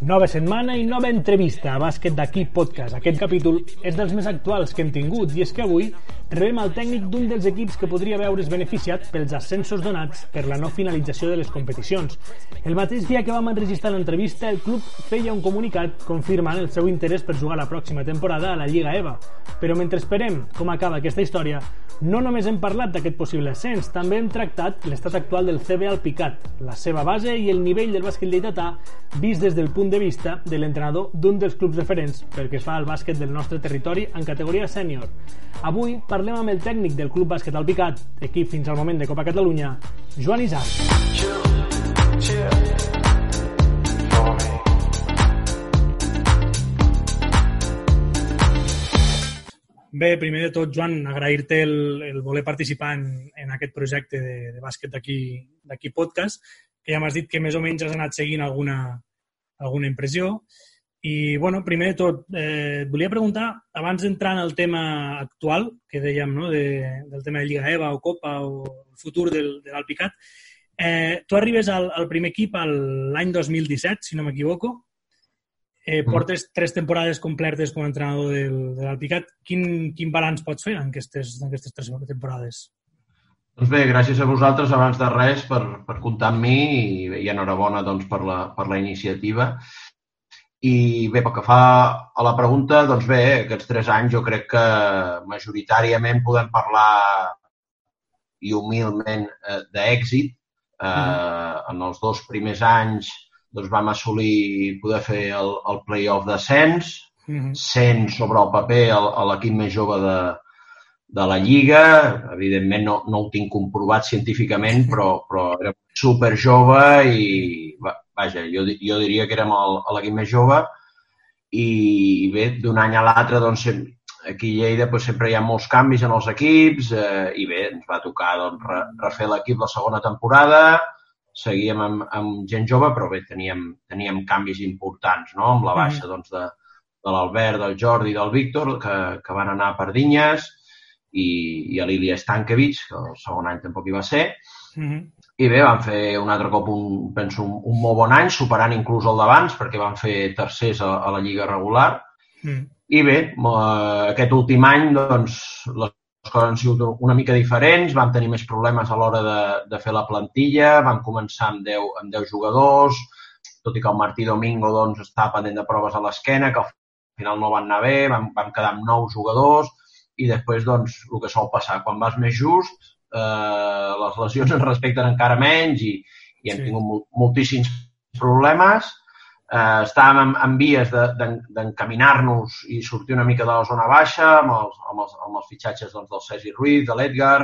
Nova setmana i nova entrevista a Bàsquet d'aquí podcast. Aquest capítol és dels més actuals que hem tingut i és que avui rebem el tècnic d'un dels equips que podria veure's beneficiat pels ascensos donats per la no finalització de les competicions. El mateix dia que vam enregistrar l'entrevista, el club feia un comunicat confirmant el seu interès per jugar la pròxima temporada a la Lliga EVA. Però mentre esperem com acaba aquesta història, no només hem parlat d'aquest possible ascens, també hem tractat l'estat actual del CB al Picat, la seva base i el nivell del bàsquet lleidatà vist des del punt de vista de l'entrenador d'un dels clubs referents pel que fa al bàsquet del nostre territori en categoria sènior. Avui amb el tècnic del Club Bàsquet Alpicat, equip fins al moment de Copa Catalunya, Joan Isaac. Bé, primer de tot, Joan, agrair-te el, el voler participar en, en aquest projecte de, de bàsquet d'aquí podcast, que ja m'has dit que més o menys has anat seguint alguna, alguna impressió. I, bueno, primer de tot, eh, et volia preguntar, abans d'entrar en el tema actual, que dèiem, no?, de, del tema de Lliga EVA o Copa o el futur del, de l'Alpicat, eh, tu arribes al, al primer equip l'any 2017, si no m'equivoco, eh, mm. portes tres temporades completes com a entrenador del, de l'Alpicat. Quin, quin balanç pots fer en aquestes, en aquestes tres temporades? Doncs bé, gràcies a vosaltres abans de res per, per comptar amb mi i, i enhorabona doncs, per, la, per la iniciativa. I bé, pel que fa a la pregunta, doncs bé, aquests tres anys jo crec que majoritàriament podem parlar i humilment eh, d'èxit. Eh, mm. En els dos primers anys doncs, vam assolir poder fer el, el play-off d'ascens, mm -hmm. sent sobre el paper l'equip més jove de, de la Lliga. Evidentment no, no ho tinc comprovat científicament, però, però era super jove i vaja, jo, jo diria que érem l'equip més jove i bé, d'un any a l'altre doncs, aquí a Lleida doncs, sempre hi ha molts canvis en els equips eh, i bé, ens va tocar doncs, re, refer l'equip la segona temporada, seguíem amb, amb gent jove, però bé, teníem, teníem canvis importants, no?, amb la mm-hmm. baixa doncs, de, de l'Albert, del Jordi i del Víctor, que, que van anar a Pardinyes, i, i a l'Ilia Stankiewicz, que el segon any tampoc hi va ser, mm -hmm. I bé, van fer un altre cop, un, penso, un, un molt bon any, superant inclús el d'abans, perquè van fer tercers a, a la Lliga regular. Mm. I bé, aquest últim any, doncs, les coses han sigut una mica diferents, vam tenir més problemes a l'hora de, de fer la plantilla, vam començar amb 10, amb 10 jugadors, tot i que el Martí Domingo doncs, estava pendent de proves a l'esquena, que al final no van anar bé, vam, vam quedar amb 9 jugadors, i després, doncs, el que sol passar, quan vas més just, eh, les lesions ens respecten encara menys i, i hem sí. tingut moltíssims problemes. Eh, estàvem en, en vies d'encaminar-nos de, i sortir una mica de la zona baixa amb els, amb els, amb els fitxatges doncs, del Sergi Ruiz, de l'Edgar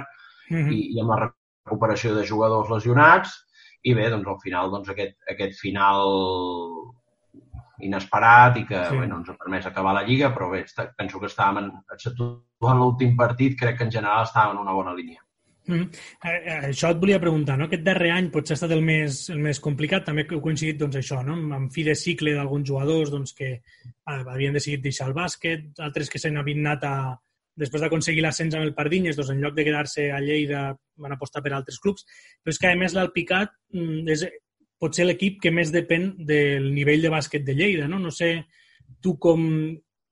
mm -hmm. i, i amb la recuperació de jugadors lesionats. I bé, doncs al final, doncs, aquest, aquest final inesperat i que sí. bueno, ens ha permès acabar la Lliga, però bé, penso que estàvem, en, exceptuant l'últim partit, crec que en general estàvem en una bona línia. Mm. Eh, això et volia preguntar, no? Aquest darrer any potser ha estat el més, el més complicat, també heu coincidit doncs, això, no? amb fi de cicle d'alguns jugadors doncs, que eh, havien decidit deixar el bàsquet, altres que s'han anat a, després d'aconseguir l'ascens amb el Pardinyes, doncs, en lloc de quedar-se a Lleida van apostar per altres clubs, però és que a més l'Alpicat mm, és potser l'equip que més depèn del nivell de bàsquet de Lleida, no? No sé tu com,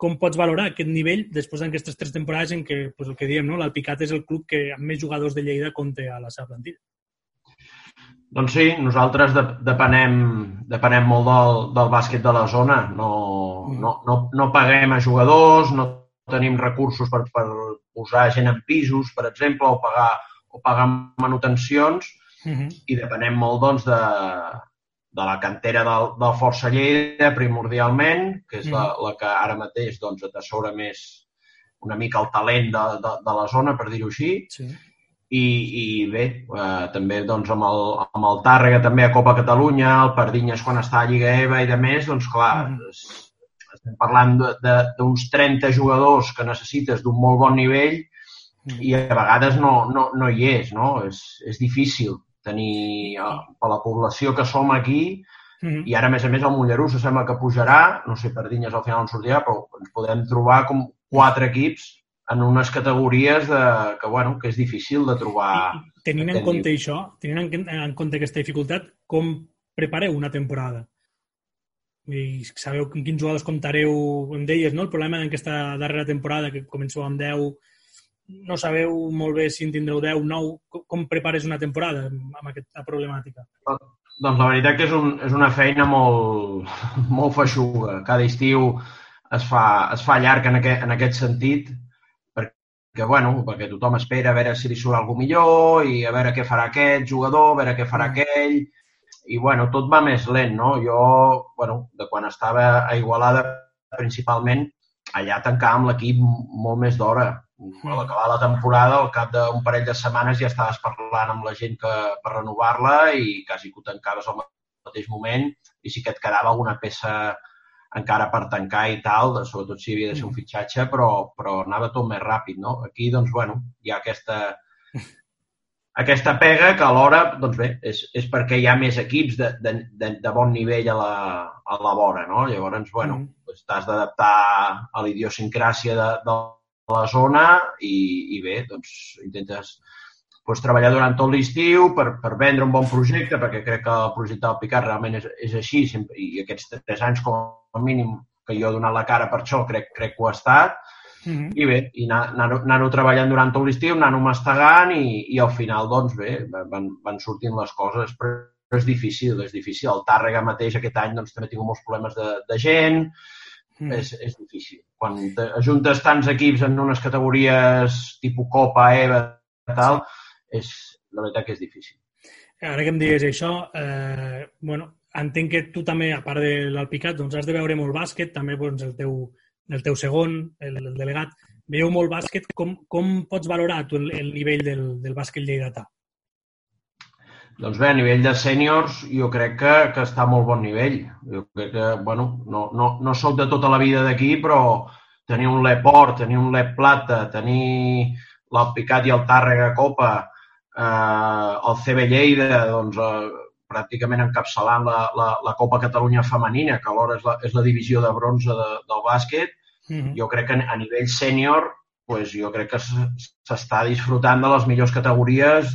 com pots valorar aquest nivell després d'aquestes tres temporades en què, pues, el que diem, no? l'Alpicat és el club que amb més jugadors de Lleida compta a la seva plantilla? Doncs sí, nosaltres de, depenem, depenem molt del, del bàsquet de la zona. No, mm. no, no, no paguem a jugadors, no tenim recursos per, per posar gent en pisos, per exemple, o pagar, o pagar manutencions, mm -hmm. i depenem molt doncs, de, de la cantera del, del Força Lleida, primordialment, que és la, la que ara mateix doncs, atessora més una mica el talent de, de, de la zona, per dir-ho així. Sí. I, I bé, eh, també doncs, amb, el, amb el Tàrrega, també a Copa Catalunya, el Pardinyes quan està a Lliga EVA i de més, doncs clar, mm. estem parlant d'uns 30 jugadors que necessites d'un molt bon nivell mm. i a vegades no, no, no hi és, no? És, és difícil tenir eh, per la població que som aquí mm -hmm. i ara, a més a més, el Mollerús sembla que pujarà, no sé, per Dinyes al final on sortirà, però ens podem trobar com quatre equips en unes categories de, que, bueno, que és difícil de trobar. I, tenint en compte això, tenint en, en compte aquesta dificultat, com prepareu una temporada? i sabeu quins jugadors comptareu, em deies, no? el problema en aquesta darrera temporada, que comenceu amb 10, no sabeu molt bé si en tindreu 10, 9, com, prepares una temporada amb aquesta problemàtica? Doncs la veritat que és, un, és una feina molt, molt feixuga. Cada estiu es fa, es fa llarg en aquest, en aquest sentit, perquè, bueno, perquè tothom espera a veure si li surt alguna millor i a veure què farà aquest jugador, a veure què farà mm. aquell, i bueno, tot va més lent, no? Jo, bueno, de quan estava a Igualada, principalment, allà tancàvem l'equip molt més d'hora. A l'acabar la temporada, al cap d'un parell de setmanes ja estaves parlant amb la gent que, per renovar-la i quasi que ho tancaves al mateix moment i sí que et quedava alguna peça encara per tancar i tal, sobretot si havia de ser un fitxatge, però, però anava tot més ràpid, no? Aquí, doncs, bueno, hi ha aquesta, aquesta pega que alhora, doncs bé, és, és perquè hi ha més equips de, de, de, de bon nivell a la, a la vora, no? Llavors, bueno, mm. t'has d'adaptar a l'idiosincràsia de, de la zona i, i bé, doncs intentes doncs, treballar durant tot l'estiu per, per vendre un bon projecte, perquè crec que el projecte del Picat realment és, és així, sempre, i aquests tres anys com a mínim que jo he donat la cara per això, crec, crec que ho ha estat, Mm -hmm. I bé, i anar-ho treballant durant tot l'estiu, anar-ho mastegant i, i al final, doncs bé, van, van sortint les coses, però és difícil, és difícil. El Tàrrega mateix aquest any doncs, també ha tingut molts problemes de, de gent, mm. és, és difícil. Quan ajuntes tants equips en unes categories tipus Copa, EVA, tal, és, la veritat que és difícil. Ara que em digues això, eh, bueno, entenc que tu també, a part de l'Alpicat, doncs has de veure molt bàsquet, també doncs, el teu, el teu segon, el, el delegat, veieu molt bàsquet, com, com pots valorar tu el, el nivell del, del bàsquet lleidatà? Doncs bé, a nivell de sèniors jo crec que, que està a molt bon nivell. Jo crec que, bueno, no, no, no sóc de tota la vida d'aquí, però tenir un Leport, tenir un Lep Plata, tenir l'Alpicat i el Tàrrega Copa, eh, el CB Lleida, doncs, eh, pràcticament encapçalant la, la, la Copa Catalunya femenina, que alhora és la, és la divisió de bronze de, del bàsquet, mm -hmm. jo crec que a nivell sènior pues, jo crec que s'està disfrutant de les millors categories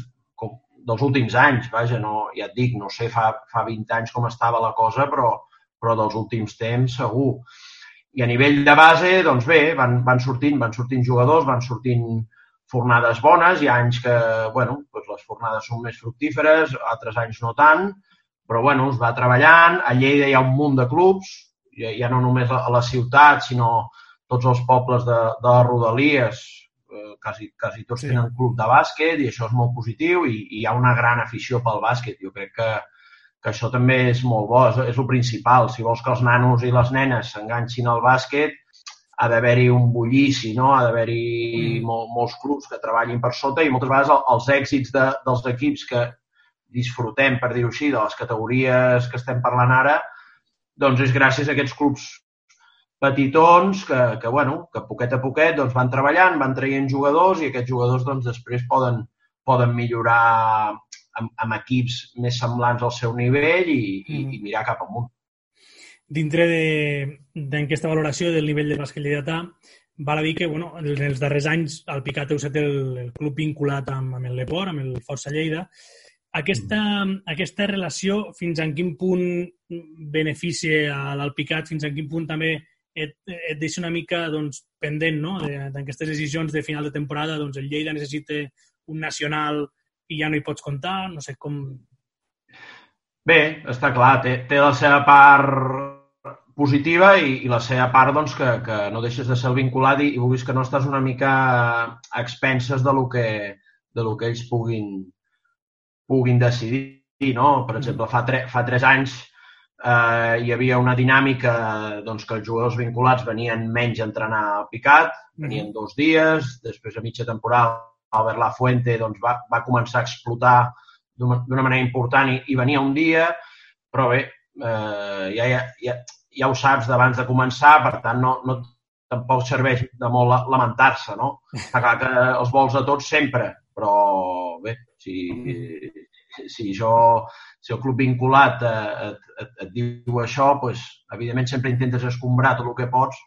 dels últims anys. Vaja, no, ja et dic, no sé fa, fa 20 anys com estava la cosa, però, però dels últims temps segur. I a nivell de base, doncs bé, van, van sortint, van sortint jugadors, van sortint fornades bones, hi ha anys que, bueno, doncs les fornades són més fructíferes, altres anys no tant, però bueno, es va treballant, a Lleida hi ha un munt de clubs, ja no només a la ciutat, sinó tots els pobles de, de les rodalies, eh, quasi, quasi tots sí. tenen club de bàsquet i això és molt positiu i, i hi ha una gran afició pel bàsquet. Jo crec que, que això també és molt bo, és, és el principal. Si vols que els nanos i les nenes s'enganxin al bàsquet, ha d'haver-hi un bullici, no? ha d'haver-hi mm. mol, molts clubs que treballin per sota i moltes vegades els èxits de, dels equips que disfrutem, per dir-ho així, de les categories que estem parlant ara, doncs és gràcies a aquests clubs petitons que, que, bueno, que poquet a poquet doncs, van treballant, van traient jugadors i aquests jugadors doncs, després poden, poden millorar amb, amb equips més semblants al seu nivell i, mm. i, i mirar cap amunt dintre d'aquesta valoració del nivell del bàsquet lleidatà, val a dir que bueno, en els darrers anys el Picat heu estat el, el club vinculat amb, amb el Leport, amb el Força Lleida. Aquesta, aquesta relació, fins en quin punt beneficia l'Alpicat, fins en quin punt també et, et deixa una mica doncs, pendent no? d'aquestes decisions de final de temporada, doncs el Lleida necessita un nacional i ja no hi pots comptar, no sé com... Bé, està clar, té, té la seva part positiva i, i la seva part doncs, que, que no deixes de ser vinculat i, i vulguis que no estàs una mica a expenses de lo que, de lo que ells puguin, puguin decidir. No? Per exemple, fa, tre, fa tres anys eh, hi havia una dinàmica doncs, que els jugadors vinculats venien menys a entrenar al picat, mm. venien dos dies, després a mitja temporada Albert Lafuente doncs, va, va començar a explotar d'una manera important i, i venia un dia, però bé, eh, ja, ja, ja, ja ho saps d'abans de començar, per tant, no, no, tampoc serveix de molt lamentar-se, no? Està clar que els vols a tots sempre, però bé, si, si jo, si el club vinculat et, et, et diu això, doncs, evidentment sempre intentes escombrar tot el que pots,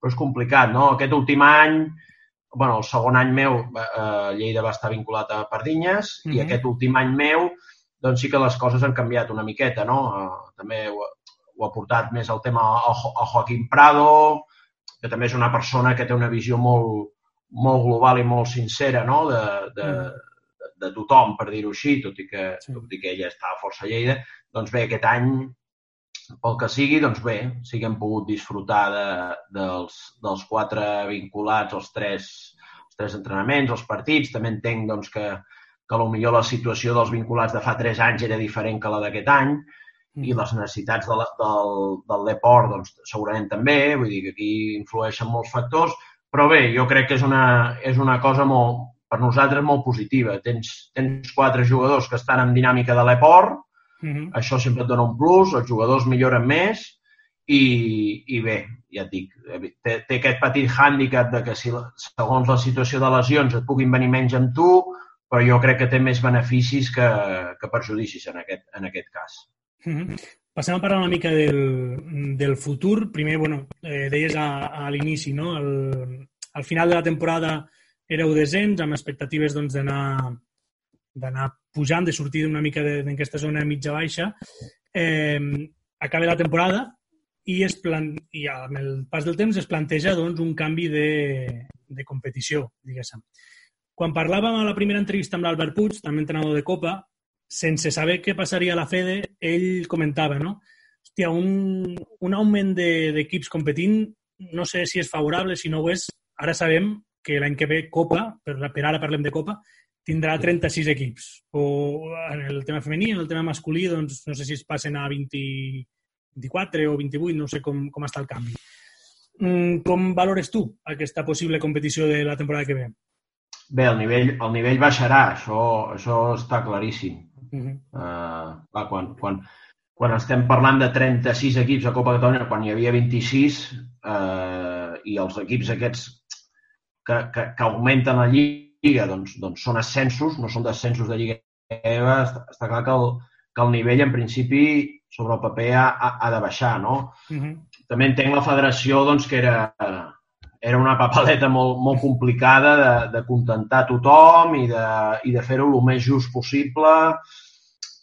però és complicat, no? Aquest últim any, bueno, el segon any meu, eh, Lleida va estar vinculat a Pardinyes, mm -hmm. i aquest últim any meu, doncs sí que les coses han canviat una miqueta, no? Eh, també ho, ho ha portat més el tema a, a Joaquín Prado, que també és una persona que té una visió molt, molt global i molt sincera no? de, de, mm. De tothom, per dir-ho així, tot i, que, sí. tot i que ella està a força Lleida. Doncs bé, aquest any, pel que sigui, doncs bé, sí que hem pogut disfrutar de, dels, dels quatre vinculats, els tres, els tres entrenaments, els partits. També entenc doncs, que, que potser la situació dels vinculats de fa tres anys era diferent que la d'aquest any i mm. les necessitats de la, del, del deport doncs, segurament també, vull dir que aquí influeixen molts factors, però bé, jo crec que és una, és una cosa molt, per nosaltres molt positiva. Tens, tens quatre jugadors que estan en dinàmica de l'eport, mm -hmm. això sempre et dona un plus, els jugadors milloren més i, i bé, ja et dic, té, té aquest petit hàndicap de que si, segons la situació de lesions et puguin venir menys amb tu, però jo crec que té més beneficis que, que perjudicis en aquest, en aquest cas. Mm -hmm. Passem a parlar una mica del, del futur. Primer, bueno, eh, deies a, a l'inici, no? El, al final de la temporada éreu descents, amb expectatives doncs, d'anar d'anar pujant, de sortir una mica d'aquesta zona mitja-baixa. Eh, acaba la temporada i, es plan... i amb el pas del temps es planteja doncs, un canvi de, de competició, diguéssim. Quan parlàvem a la primera entrevista amb l'Albert Puig, també entrenador de Copa, sense saber què passaria a la Fede, ell comentava, no? Hòstia, un, un augment d'equips de, competint, no sé si és favorable, si no ho és. Ara sabem que l'any que ve Copa, per, per ara parlem de Copa, tindrà 36 equips. O en el tema femení, en el tema masculí, doncs no sé si es passen a 20, 24 o 28, no sé com, com està el canvi. Mm, com valores tu aquesta possible competició de la temporada que ve? Bé, el nivell, el nivell baixarà, això, això està claríssim. Uh -huh. uh, clar, quan, quan, quan estem parlant de 36 equips a Copa Catalunya, quan hi havia 26, eh, i els equips aquests que, que, que augmenten la lliga doncs, doncs són ascensos, no són descensos de lliga EVA, està, està clar que el, que el nivell, en principi, sobre el paper ha, ha, ha de baixar, no? Uh -huh. També entenc la federació doncs, que era, era una papaleta molt, molt complicada de, de contentar tothom i de, i de fer-ho el més just possible.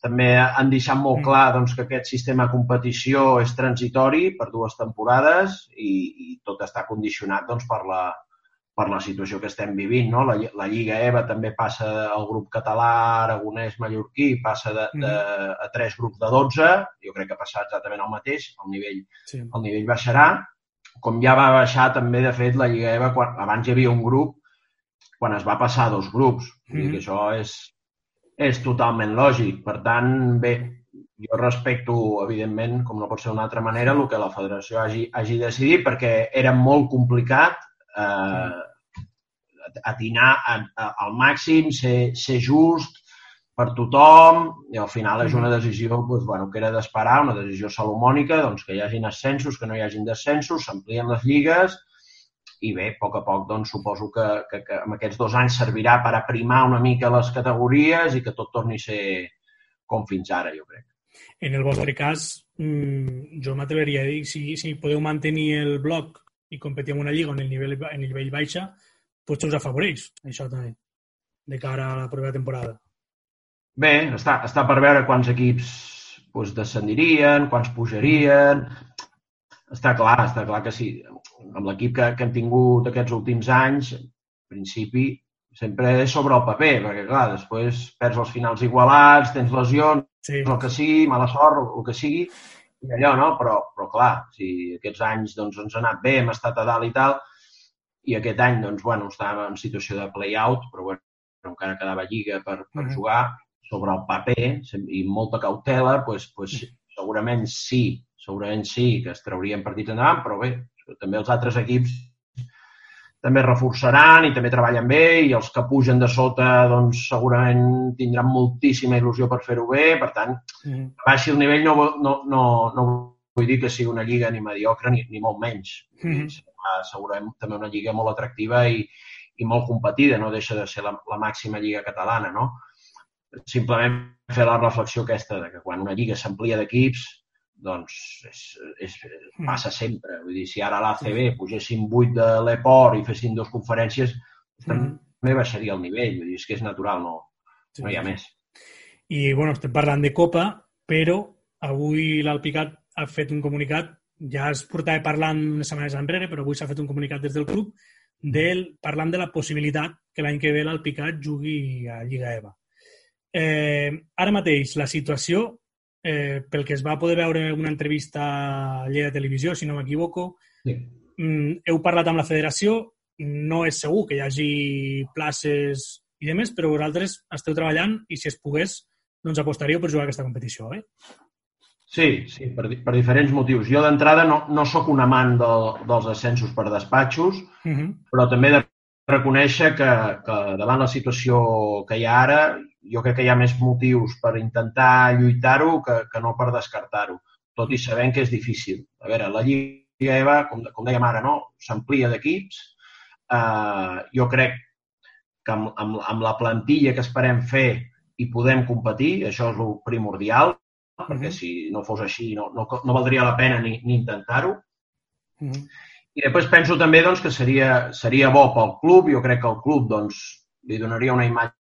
També han deixat molt mm. clar doncs, que aquest sistema de competició és transitori per dues temporades i, i tot està condicionat doncs, per, la, per la situació que estem vivint. No? La, la Lliga EVA també passa al grup català, aragonès, mallorquí, passa de, de, mm. a tres grups de 12. Jo crec que passarà exactament el mateix, el nivell, sí. el nivell baixarà com ja va baixar també, de fet, la Lliga EVA, quan, abans hi havia un grup, quan es va passar a dos grups. Mm -hmm. que això és, és totalment lògic. Per tant, bé, jo respecto, evidentment, com no pot ser d'una altra manera, el que la federació hagi, hagi decidit, perquè era molt complicat eh, atinar a, a, al màxim, ser, ser just, per tothom i al final és una decisió doncs, bueno, que era d'esperar, una decisió salomònica, doncs, que hi hagin ascensos, que no hi hagin descensos, s'amplien les lligues i bé, a poc a poc doncs, suposo que, que, que en aquests dos anys servirà per aprimar una mica les categories i que tot torni a ser com fins ara, jo crec. En el vostre cas, mm, jo m'atreveria a dir, si, si podeu mantenir el bloc i competir en una lliga on el nivell, en el nivell baixa, potser us afavoreix això també, de cara a la propera temporada. Bé, està, està per veure quants equips doncs, descendirien, quants pujarien. Està clar, està clar que sí. Amb l'equip que, que hem tingut aquests últims anys, en principi, sempre és sobre el paper, perquè, clar, després perds els finals igualats, tens lesions, sí. el que sigui, mala sort, el que sigui, i allò, no? Però, però clar, si aquests anys doncs, ens ha anat bé, hem estat a dalt i tal, i aquest any, doncs, bueno, estàvem en situació de play-out, però bueno, encara quedava lliga per, per mm -hmm. jugar, sobre el paper i molta cautela, doncs, doncs segurament sí, segurament sí que es traurien partits endavant, però bé, també els altres equips també reforçaran i també treballen bé i els que pugen de sota doncs, segurament tindran moltíssima il·lusió per fer-ho bé. Per tant, mm. baixi el nivell no, no, no, no vull dir que sigui una lliga ni mediocre ni, ni molt menys. Mm. Segurament també una lliga molt atractiva i, i molt competida, no deixa de ser la, la màxima lliga catalana, no? simplement fer la reflexió aquesta de que quan una lliga s'amplia d'equips doncs és, és, mm. passa sempre. Vull dir, si ara a l'ACB pugessin 8 de l'EPOR i fessin dues conferències, mm. també baixaria el nivell. Vull dir, és que és natural, no, no hi ha més. I, bueno, estem parlant de Copa, però avui l'Alpicat ha fet un comunicat, ja es portava parlant unes setmanes enrere, però avui s'ha fet un comunicat des del club del, parlant de la possibilitat que l'any que ve l'Alpicat jugui a Lliga EVA. Eh, ara mateix, la situació, eh, pel que es va poder veure una entrevista a Lleida Televisió, si no m'equivoco, sí. mm, heu parlat amb la federació, no és segur que hi hagi places i demés, però vosaltres esteu treballant i si es pogués, doncs apostaríeu per jugar aquesta competició, eh? Sí, sí, per, per diferents motius. Jo d'entrada no, no sóc un amant de, dels ascensos per despatxos, uh mhm. -huh. però també de reconèixer que, que davant la situació que hi ha ara, jo crec que hi ha més motius per intentar lluitar-ho que, que no per descartar-ho, tot i sabent que és difícil. A veure, la Lliga EVA, com, com dèiem ara, no? s'amplia d'equips. Eh, jo crec que amb, amb, amb la plantilla que esperem fer i podem competir, això és el primordial, perquè si no fos així no, no, no valdria la pena ni, ni intentar-ho. Mm -hmm. I després penso també doncs, que seria, seria bo pel club, jo crec que el club doncs, li donaria una imatge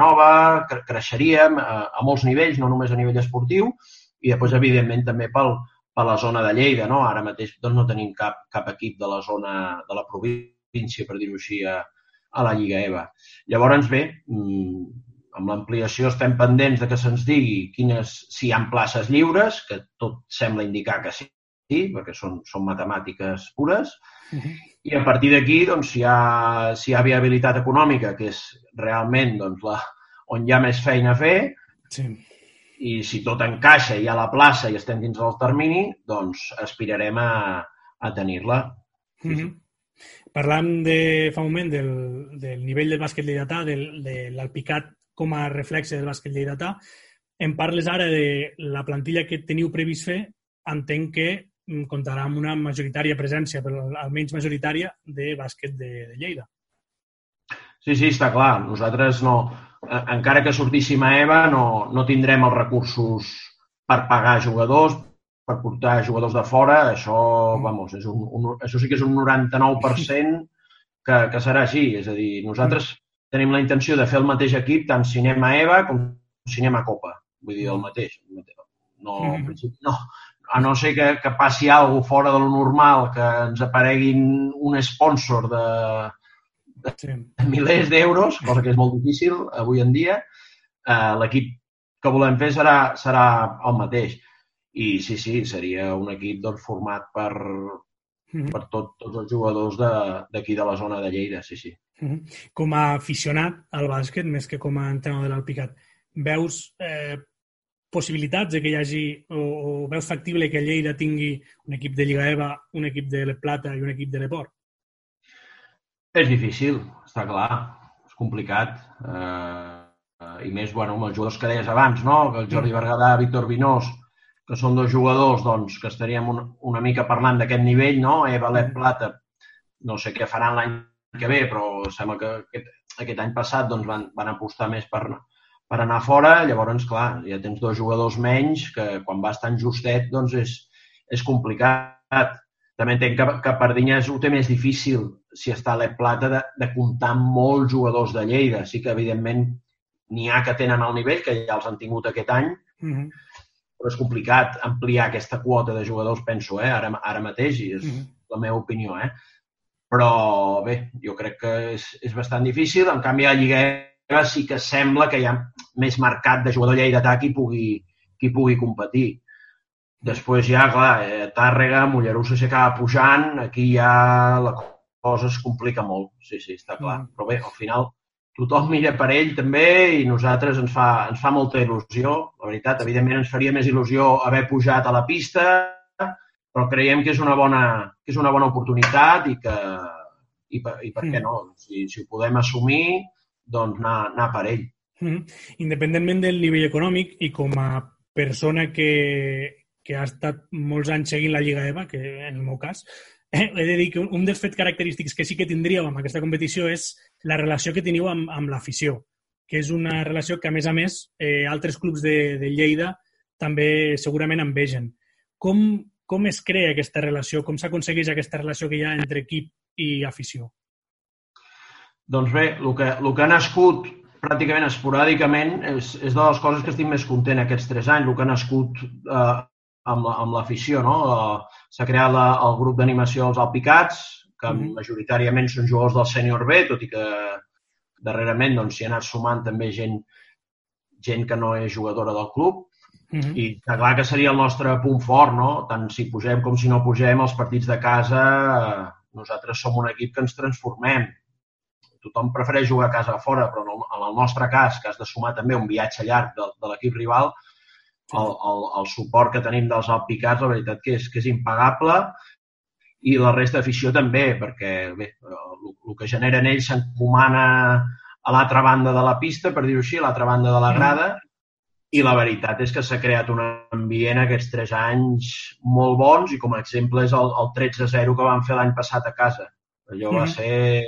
nova, cre creixeríem a, a molts nivells, no només a nivell esportiu, i després, evidentment, també pel, per la zona de Lleida. No? Ara mateix doncs, no tenim cap, cap equip de la zona de la província, per dir-ho així, a, a la Lliga EVA. Llavors, bé, mm, amb l'ampliació estem pendents de que se'ns digui quines, si hi ha places lliures, que tot sembla indicar que sí, perquè són, són matemàtiques pures, uh -huh. i a partir d'aquí, doncs, si hi, ha, si hi ha viabilitat econòmica, que és realment doncs, la, on hi ha més feina a fer, sí. i si tot encaixa i hi ha la plaça i estem dins del termini, doncs aspirarem a, a tenir-la. Sí, uh -huh. Parlant de, fa un moment del, del nivell del bàsquet lleidatà, del, de l'Alpicat com a reflexe del bàsquet lleidatà. Em parles ara de la plantilla que teniu previst fer. Entenc que comptarà amb una majoritària presència, però almenys majoritària, de bàsquet de, de Lleida. Sí, sí, està clar. Nosaltres no, encara que sortíssim a EVA, no, no tindrem els recursos per pagar jugadors, per portar jugadors de fora. Això, mm. vamos, és un, un, això sí que és un 99% que, que serà així. És a dir, nosaltres tenim la intenció de fer el mateix equip, tant cinema EVA com cinema Copa. Vull dir, el mm. mateix. No, mm -hmm. no, a no ser que, que passi alguna fora de lo normal, que ens apareguin un sponsor de, de sí. milers d'euros, cosa que és molt difícil avui en dia, eh, l'equip que volem fer serà, serà el mateix. I sí, sí, seria un equip doncs, format per, -hmm. per tot, tots els jugadors d'aquí de, de la zona de Lleida, sí, sí. Mm -hmm. Com a aficionat al bàsquet, més que com a entrenador de l'Alpicat, veus eh, possibilitats de que hi hagi, o, o veus factible que Lleida tingui un equip de Lliga EVA, un equip de Le Plata i un equip de l'Eport? És difícil, està clar. És complicat. Eh, I més, bueno, amb els jugadors que deies abans, no? El Jordi Berguedà, Víctor Vinós, que són dos jugadors doncs, que estaríem un, una mica parlant d'aquest nivell, no? Eva Let Plata, no sé què faran l'any que ve, però sembla que aquest, aquest any passat doncs, van, van apostar més per, per anar fora. Llavors, clar, ja tens dos jugadors menys que quan vas tan justet doncs és, és complicat. També entenc que, que Pardinyes ho té més difícil si està a l'Ep Plata de, de comptar amb molts jugadors de Lleida. Sí que, evidentment, n'hi ha que tenen el nivell, que ja els han tingut aquest any, mm -hmm però és complicat ampliar aquesta quota de jugadors, penso, eh, ara, ara mateix, i és mm -hmm. la meva opinió. Eh? Però bé, jo crec que és, és bastant difícil. En canvi, a Lliga sí que sembla que hi ha més mercat de jugador lleidatà qui pugui, qui pugui competir. Després ja, clar, eh, Tàrrega, Mollerussa s'acaba pujant, aquí ja la cosa es complica molt, sí, sí, està clar. Mm. Però bé, al final tothom mira per ell també i nosaltres ens fa, ens fa molta il·lusió. La veritat, evidentment ens faria més il·lusió haver pujat a la pista, però creiem que és una bona, que és una bona oportunitat i que i per, i per mm. què no? Si, si ho podem assumir, doncs anar, anar per ell. Mm. Independentment del nivell econòmic i com a persona que, que ha estat molts anys seguint la Lliga EVA, que en el meu cas, eh, he de dir que un dels fets característics que sí que tindríeu amb aquesta competició és la relació que teniu amb, amb l'afició, que és una relació que, a més a més, eh, altres clubs de, de Lleida també segurament envegen. Com, com es crea aquesta relació? Com s'aconsegueix aquesta relació que hi ha entre equip i afició? Doncs bé, el que, el que ha nascut pràcticament esporàdicament és, és de les coses que estic més content aquests tres anys. El que ha nascut eh, amb l'afició, no? Eh, s'ha creat la, el grup d'animació Els Alpicats, que mm -hmm. majoritàriament són jugadors del sènior B, tot i que darrerament doncs, s'hi ha anat sumant també gent, gent que no és jugadora del club. Mm -hmm. I clar que seria el nostre punt fort, no? Tant si pugem com si no pugem, els partits de casa, eh, nosaltres som un equip que ens transformem. Tothom prefereix jugar a casa a fora, però en el, en el nostre cas, que has de sumar també un viatge llarg de, de l'equip rival, el, el, el suport que tenim dels alpicats, la veritat que és, que és impagable. I la resta d'afició també, perquè bé, el, el que generen ells s'encomana a l'altra banda de la pista, per dir-ho així, a l'altra banda de la grada, i la veritat és que s'ha creat un ambient aquests tres anys molt bons i com a exemple és el, el 13-0 que vam fer l'any passat a casa. Allò va ser,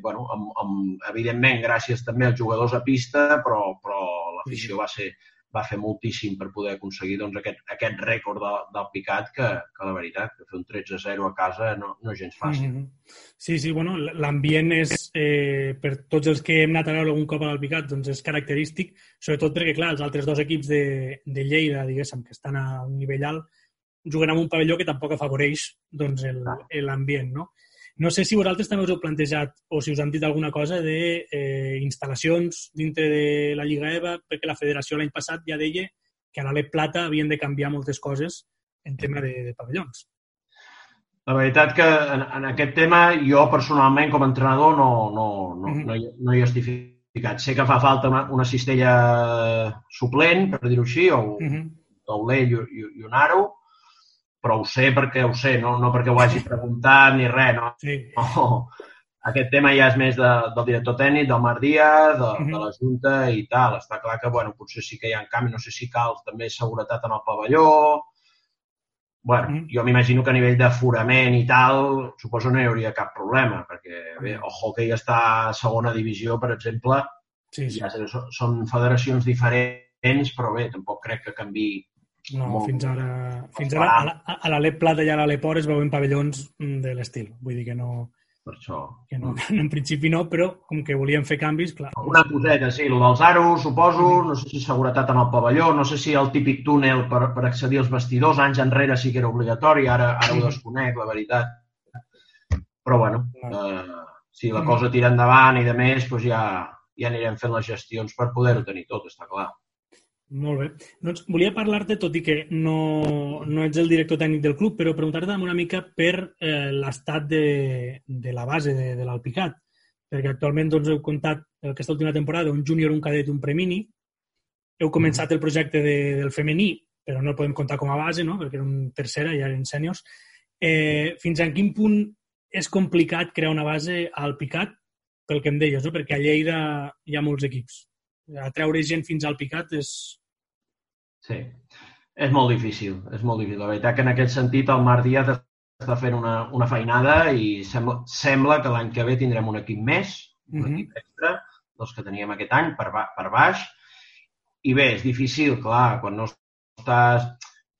bueno, amb, amb, evidentment, gràcies també als jugadors a pista, però, però l'afició va ser, va fer moltíssim per poder aconseguir doncs, aquest, aquest rècord de, del picat que, que la veritat, que fer un 13-0 a casa no, no és gens fàcil. Mm -hmm. Sí, sí, bueno, l'ambient és, eh, per tots els que hem anat a veure algun cop al picat, doncs és característic, sobretot perquè, clar, els altres dos equips de, de Lleida, diguéssim, que estan a un nivell alt, juguen en un pavelló que tampoc afavoreix doncs, l'ambient, no? No sé si vosaltres també us heu plantejat o si us han dit alguna cosa de eh, instal·lacions dintre de la Lliga EVA, perquè la federació l'any passat ja deia que a l'Alep Plata havien de canviar moltes coses en tema de, de pavellons. La veritat que en, en aquest tema jo personalment com a entrenador no, no, no, mm -hmm. no, hi, no hi estic ficat. Sé que fa falta una, una cistella suplent, per dir-ho així, o mm -hmm. un i, i, i un aro, però ho sé perquè ho sé, no, no perquè ho hagi preguntat ni res, no? Sí. no. Aquest tema ja és més de, del director tècnic, del Marc Díaz, de, uh -huh. de la Junta i tal. Està clar que, bueno, potser sí que hi ha canvi, no sé si cal també seguretat en el pavelló, bueno, mm. jo m'imagino que a nivell d'aforament i tal, suposo no hi hauria cap problema, perquè bé, el hockey està a segona divisió, per exemple, sí, sí. ja són federacions diferents, però bé, tampoc crec que canvi no, molt, fins ara, fins ara a, a l'Alep Plata i a l'Alep Or es veuen pavellons mm, de l'estil. Vull dir que no... Per això. Que no, en principi no, però com que volien fer canvis, clar. Una coseta, sí, el dels aros, suposo, no sé si seguretat en el pavelló, no sé si el típic túnel per, per accedir als vestidors, anys enrere sí que era obligatori, ara, ara ho desconec, la veritat. Però, bueno, eh, si la cosa tira endavant i de més, doncs ja, ja anirem fent les gestions per poder-ho tenir tot, està clar. Molt bé. Doncs volia parlar-te, tot i que no, no ets el director tècnic del club, però preguntar-te una mica per eh, l'estat de, de la base de, de l'Alpicat, perquè actualment doncs, heu comptat aquesta última temporada un júnior, un cadet, un premini, heu començat mm-hmm. el projecte de, del femení, però no el podem comptar com a base, no? perquè era un tercera, ja eren sèniors. Eh, fins a quin punt és complicat crear una base al Picat, pel que em deies, no? perquè a Lleida hi ha molts equips. Atreure gent fins al Picat és, Sí, és molt difícil, és molt difícil. La veritat que en aquest sentit el Marc Díaz està fent una, una feinada i sembla, sembla que l'any que ve tindrem un equip més, un mm -hmm. equip extra, dels que teníem aquest any per, per baix. I bé, és difícil, clar, quan no estàs...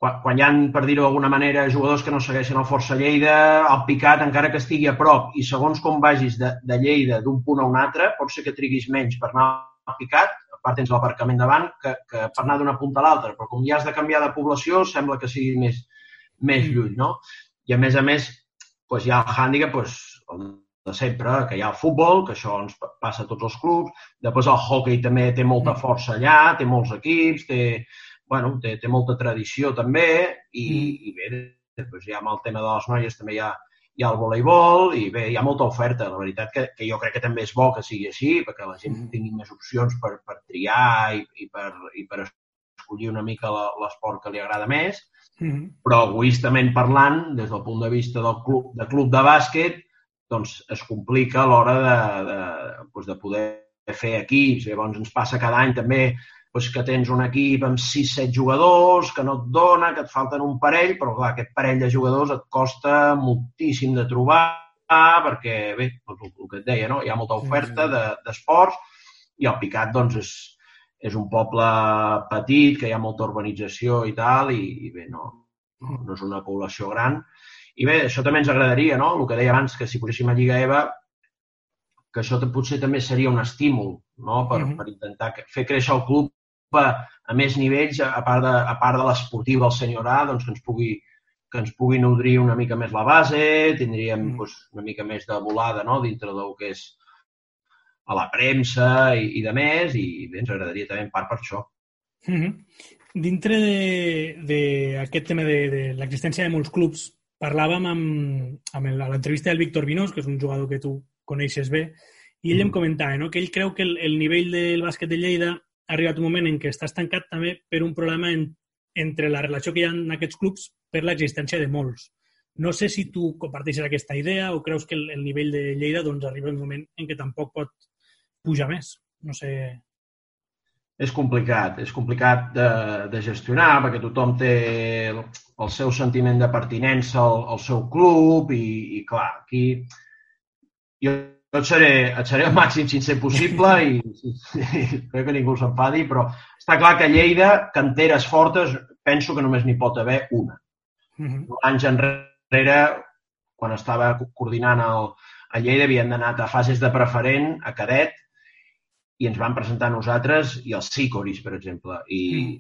Quan, quan hi ha, per dir-ho d'alguna manera, jugadors que no segueixen el Força Lleida, el picat, encara que estigui a prop, i segons com vagis de, de Lleida d'un punt a un altre, pot ser que triguis menys per anar al picat part tens l'aparcament davant, que, que per anar d'una punta a l'altra, però com ja has de canviar de població, sembla que sigui més, més mm. lluny, no? I a més a més, doncs hi ha el hàndicap doncs, de sempre, que hi ha el futbol, que això ens passa a tots els clubs, després el hockey també té molta mm. força allà, té molts equips, té, bueno, té, té molta tradició també, i, mm. i bé, després hi ha amb el tema de les noies també hi ha, hi ha el voleibol i bé, hi ha molta oferta. La veritat que, que jo crec que també és bo que sigui així, perquè la gent mm-hmm. tingui més opcions per, per triar i, i, per, i per escollir una mica l'esport que li agrada més. Mm -hmm. Però egoistament parlant, des del punt de vista del club de, club de bàsquet, doncs es complica a l'hora de, de, doncs de poder fer equips. Llavors ens passa cada any també doncs que tens un equip amb 6-7 jugadors, que no et dona, que et falten un parell, però clar, aquest parell de jugadors et costa moltíssim de trobar, perquè, bé, el, el que et deia, no? hi ha molta oferta d'esports de, i el Picat, doncs, és, és un poble petit, que hi ha molta urbanització i tal, i, i bé, no, no, no és una població gran. I bé, això també ens agradaria, no? El que deia abans, que si poséssim a Lliga EVA, que això potser també seria un estímul no? per, uh -huh. per intentar fer créixer el club a més nivells, a part de, a part de l'esportiu del senyor A, doncs que ens pugui, que ens pugui nodrir una mica més la base, tindríem mm. doncs, una mica més de volada no? dintre del que és a la premsa i, i de més, i bé, ens agradaria també en part per això. Mm -hmm. Dintre d'aquest tema de, de l'existència de molts clubs, parlàvem amb, amb l'entrevista del Víctor Vinós, que és un jugador que tu coneixes bé, i ell mm. em comentava no? que ell creu que el, el nivell del bàsquet de Lleida ha arribat un moment en què està estancat també per un problema en, entre la relació que hi ha en aquests clubs per l'existència de molts. No sé si tu comparteixes aquesta idea o creus que el, el nivell de Lleida doncs, arriba un moment en què tampoc pot pujar més. No sé... És complicat, és complicat de, de gestionar perquè tothom té el, el seu sentiment de pertinença al, al seu club i, i clar, aquí jo, jo et seré, et seré el màxim sincer possible i, i, i crec que ningú s'enfadi, però està clar que a Lleida, canteres fortes, penso que només n'hi pot haver una. Uh mhm. -huh. Anys enrere, quan estava coordinant el, a Lleida, havien anat a fases de preferent, a cadet, i ens van presentar a nosaltres i els Sicoris, per exemple. I mm.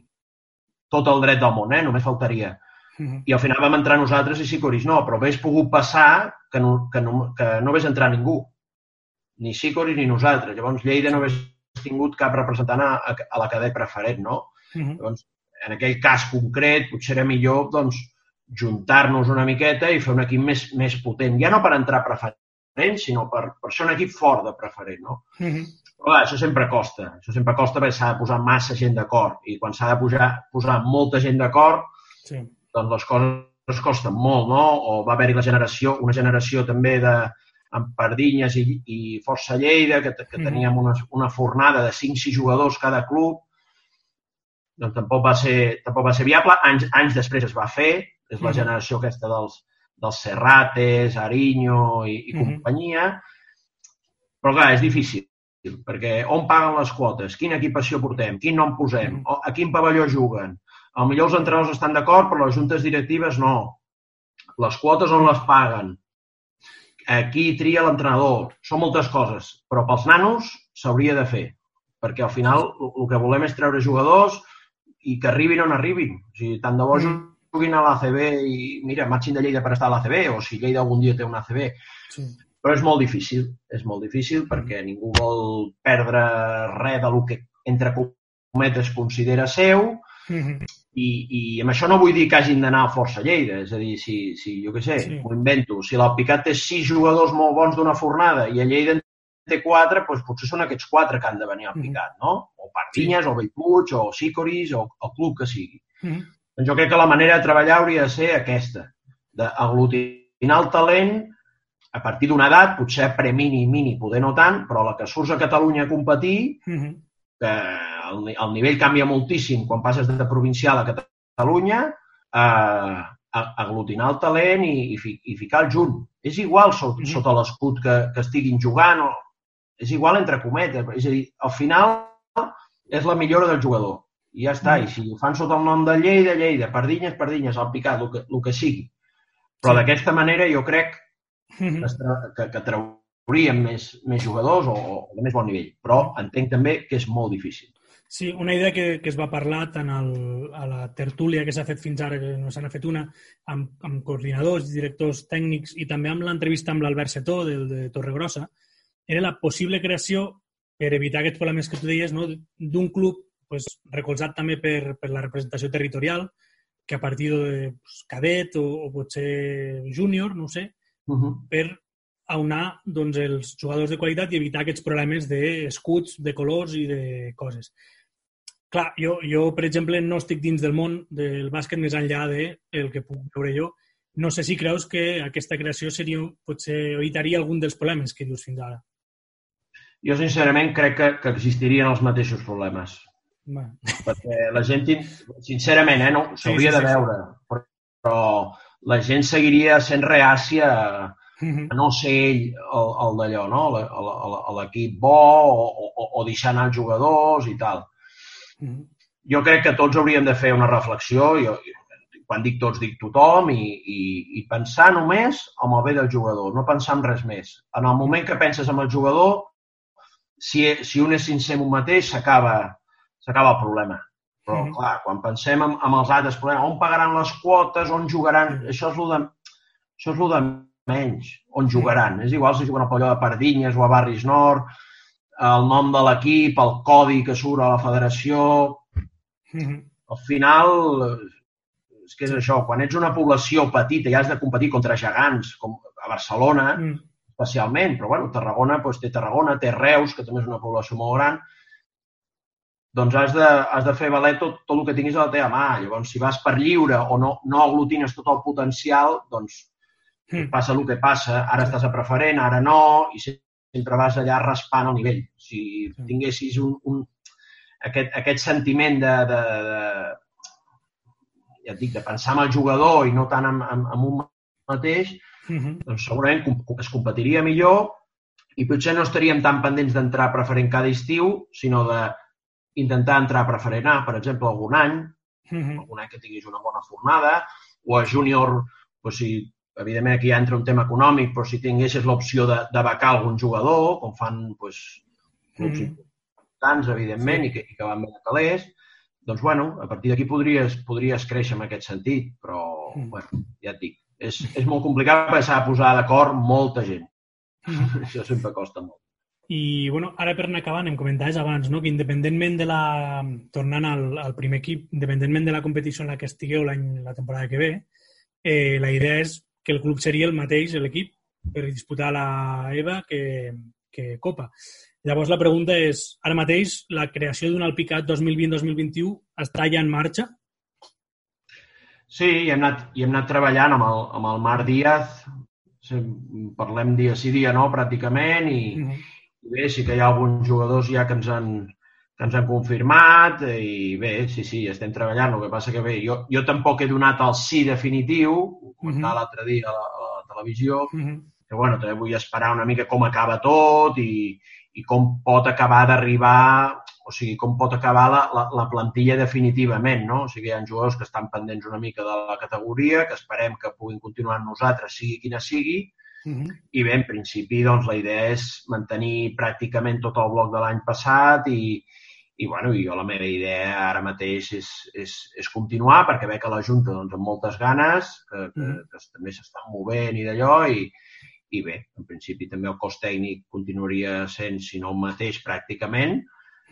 tot el dret del món, eh? només faltaria. Mm. I al final vam entrar nosaltres i Sicoris no, però hagués pogut passar que no, que no, que no hagués entrar ningú. Ni Sicoris ni nosaltres. Llavors Lleida no hagués tingut cap representant a, a la cadet preferent, no? Mm -hmm. Llavors, en aquell cas concret, potser era millor doncs, juntar-nos una miqueta i fer un equip més, més potent. Ja no per entrar preferent, sinó per, per ser un equip fort de preferent, no? Mm -hmm. Però clar, això sempre costa. Això sempre costa perquè s'ha de posar massa gent d'acord. I quan s'ha de posar, posar molta gent d'acord, sí. doncs les coses costen molt, no? O va haver-hi la generació, una generació també de, amb Pardinyes i, i Força Lleida, que, que teníem una, una fornada de 5-6 jugadors cada club, doncs tampoc va ser, tampoc va ser viable. Anys, anys després es va fer, és la mm. generació aquesta dels, dels Serrates, Ariño i, i mm. companyia, però clar, és difícil, perquè on paguen les quotes, quina equipació portem, quin nom posem, mm. a quin pavelló juguen. A millor els entrenadors estan d'acord, però les juntes directives no. Les quotes on les paguen, aquí tria l'entrenador. Són moltes coses, però pels nanos s'hauria de fer, perquè al final el que volem és treure jugadors i que arribin on arribin. O sigui, tant de bo mm. juguin a l'ACB i, mira, marxin de Lleida per estar a l'ACB, o si Lleida algun dia té una ACB. Sí. Però és molt difícil, és molt difícil perquè ningú vol perdre res del que, entre cometes, considera seu mm -hmm. I, I amb això no vull dir que hagin d'anar a Força Lleida, és a dir, si, si jo què sé, sí. m'ho invento, si l'Alpicat té sis jugadors molt bons d'una fornada i a Lleida en té quatre, doncs potser són aquests quatre que han de venir al Picat, no? O Pardinyes, sí. o Bellpuig, o Sicoris, o el club que sigui. Mm. Doncs jo crec que la manera de treballar hauria de ser aquesta, d'aglutinar el talent a partir d'una edat, potser pre-mini, mini, poder no tant, però la que surts a Catalunya a competir, mm -hmm. que el, el nivell canvia moltíssim quan passes de provincial a Catalunya a, a aglutinar el talent i, i, fi, i ficar el junt. És igual sota, mm -hmm. sota l'escut que, que estiguin jugant, o, és igual entre cometes. És a dir, al final és la millora del jugador. I ja està. Mm. I si ho fan sota el nom de Lleida, Lleida, Pardinyes, Pardinyes, el picat, el que, el que sigui. Però sí. d'aquesta manera jo crec mm -hmm. que, que trauríem més, més jugadors o, o de més bon nivell. Però entenc també que és molt difícil. Sí, una idea que, que es va parlar tant al, a la tertúlia que s'ha fet fins ara, que no se n'ha fet una, amb, amb coordinadors, directors tècnics i també amb l'entrevista amb l'Albert Setó, del de Torregrossa, era la possible creació, per evitar aquests problemes que tu deies, no? d'un club pues, recolzat també per, per la representació territorial, que a partir de pues, cadet o, o potser júnior, no sé, uh -huh. per aunar doncs, els jugadors de qualitat i evitar aquests problemes d'escuts, de colors i de coses clar, jo, jo, per exemple, no estic dins del món del bàsquet més enllà de el que puc veure jo. No sé si creus que aquesta creació seria, potser evitaria algun dels problemes que dius fins ara. Jo, sincerament, crec que, que existirien els mateixos problemes. Va. Perquè la gent, sincerament, eh, no, s'hauria sí, sí, de veure, sí. però, però la gent seguiria sent reàcia a, a no ser ell el, el d'allò, no? l'equip bo o, o, o deixar anar els jugadors i tal. Jo crec que tots hauríem de fer una reflexió, jo, quan dic tots, dic tothom, i, i, i pensar només en el bé del jugador, no pensar en res més. En el moment que penses en el jugador, si, si un és sincer amb un mateix, s'acaba el problema. Però, mm -hmm. clar, quan pensem en, en els altres problemes, on pagaran les quotes, on jugaran... Mm -hmm. Això és el de, això és el de menys, on jugaran. Mm -hmm. És igual si juguen al Palló de Pardinyes o a Barris Nord, el nom de l'equip, el codi que surt a la federació... Mm -hmm. Al final, és que és això, quan ets una població petita i has de competir contra gegants, com a Barcelona, mm. especialment, però bueno, Tarragona doncs, té Tarragona, té Reus, que també és una població molt gran, doncs has de, has de fer valer tot, tot el que tinguis a la teva mà. Llavors, si vas per lliure o no, no aglutines tot el potencial, doncs mm. passa el que passa. Ara estàs a preferent, ara no, i sempre vas allà raspant el nivell. Si tinguessis un, un, aquest, aquest sentiment de, de, de, ja et dic, de pensar en el jugador i no tant en, en, en un mateix, mm -hmm. doncs segurament es competiria millor i potser no estaríem tan pendents d'entrar preferent cada estiu, sinó de intentar entrar preferent A, per exemple, algun any, uh -huh. algun any que tinguis una bona fornada, o a júnior, doncs si, evidentment aquí ja entra un tema econòmic, però si tinguessis l'opció de, de becar algun jugador, com fan doncs, clubs -huh. importants, evidentment, sí. i, que, i que van bé de calés, doncs, bueno, a partir d'aquí podries, podries créixer en aquest sentit, però, -huh. bueno, ja et dic, és, és molt complicat perquè s'ha de posar d'acord molta gent. -huh. Això sempre costa molt. I, bueno, ara per anar acabant, em comentaves abans, no?, que independentment de la... tornant al, al primer equip, independentment de la competició en la que estigueu l'any, la temporada que ve, eh, la idea és que el club seria el mateix, l'equip, per disputar la EVA que, que Copa. Llavors la pregunta és, ara mateix la creació d'un Alpicat 2020-2021 està ja en marxa? Sí, hi hem anat, hi hem anat treballant amb el, amb el Marc Díaz, parlem dia sí dia no, pràcticament, i, uh -huh bé, sí que hi ha alguns jugadors ja que ens han, ens han confirmat i bé, sí, sí, estem treballant. El que passa que bé, jo, jo tampoc he donat el sí definitiu, ho comentava uh -huh. l'altre dia a la, a la televisió, uh -huh. que bueno, també vull esperar una mica com acaba tot i, i com pot acabar d'arribar, o sigui, com pot acabar la, la, la plantilla definitivament, no? O sigui, hi ha jugadors que estan pendents una mica de la categoria, que esperem que puguin continuar amb nosaltres, sigui quina sigui, Uh -huh. I bé, en principi, doncs, la idea és mantenir pràcticament tot el bloc de l'any passat i, i, bueno, i jo la meva idea ara mateix és, és, és continuar perquè veig que la Junta doncs, amb moltes ganes, que, que, -huh. que també s'estan movent i d'allò i, i bé, en principi també el cos tècnic continuaria sent, si no el mateix, pràcticament.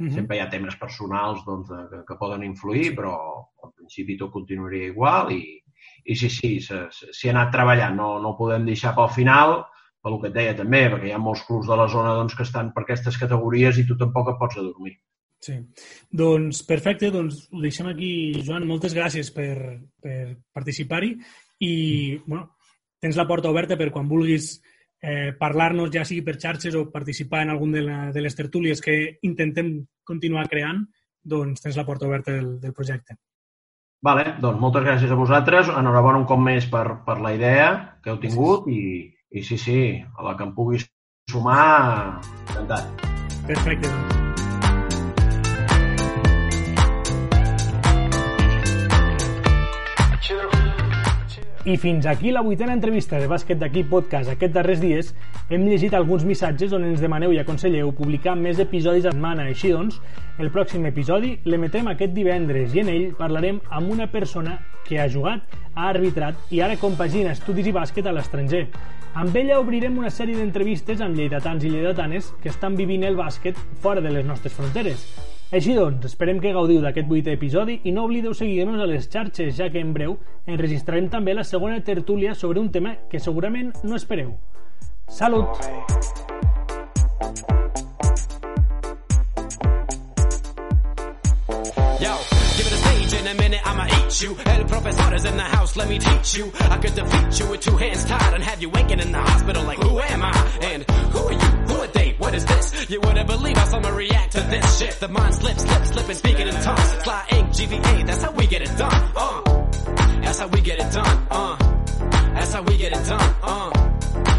Uh -huh. Sempre hi ha temes personals doncs, que, que poden influir, però en principi tot continuaria igual i, i sí, sí, s'hi ha anat treballant, no, no ho podem deixar pel final, pel que et deia també, perquè hi ha molts clubs de la zona doncs, que estan per aquestes categories i tu tampoc et pots adormir. Sí. Doncs perfecte, doncs ho deixem aquí, Joan. Moltes gràcies per, per participar-hi i bueno, tens la porta oberta per quan vulguis eh, parlar-nos, ja sigui per xarxes o participar en algun de, la, de les tertúlies que intentem continuar creant, doncs tens la porta oberta del, del projecte. Vale, doncs moltes gràcies a vosaltres. Enhorabona un cop més per, per la idea que heu tingut i, i sí, sí, a la que em puguis sumar, encantat. Perfecte. Doncs. I fins aquí la vuitena entrevista de Bàsquet d'aquí podcast aquests darrers dies. Hem llegit alguns missatges on ens demaneu i aconselleu publicar més episodis a setmana. Així doncs, el pròxim episodi l'emetem aquest divendres i en ell parlarem amb una persona que ha jugat, ha arbitrat i ara compagina estudis i bàsquet a l'estranger. Amb ella obrirem una sèrie d'entrevistes amb lleidatans i lleidatanes que estan vivint el bàsquet fora de les nostres fronteres. Així doncs, esperem que gaudiu d'aquest vuitè episodi i no oblideu seguir-nos a les xarxes, ja que en breu enregistrarem també la segona tertúlia sobre un tema que segurament no espereu. Salut! Give it a stage in a minute, you. El professor is in the house, let me teach you. I could defeat you with two hands tied and have you waking in the hospital like, who am I? And who are you? What is this? You wouldn't believe how someone react to this shit. The mind slips, slips, slipping, speaking in tongues. Fly ink, GVA, that's how we get it done. Uh, that's how we get it done. Uh, that's how we get it done. Uh,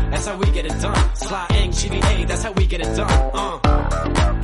that's how we get it done. Sly ink, GVA, that's how we get it done. Uh.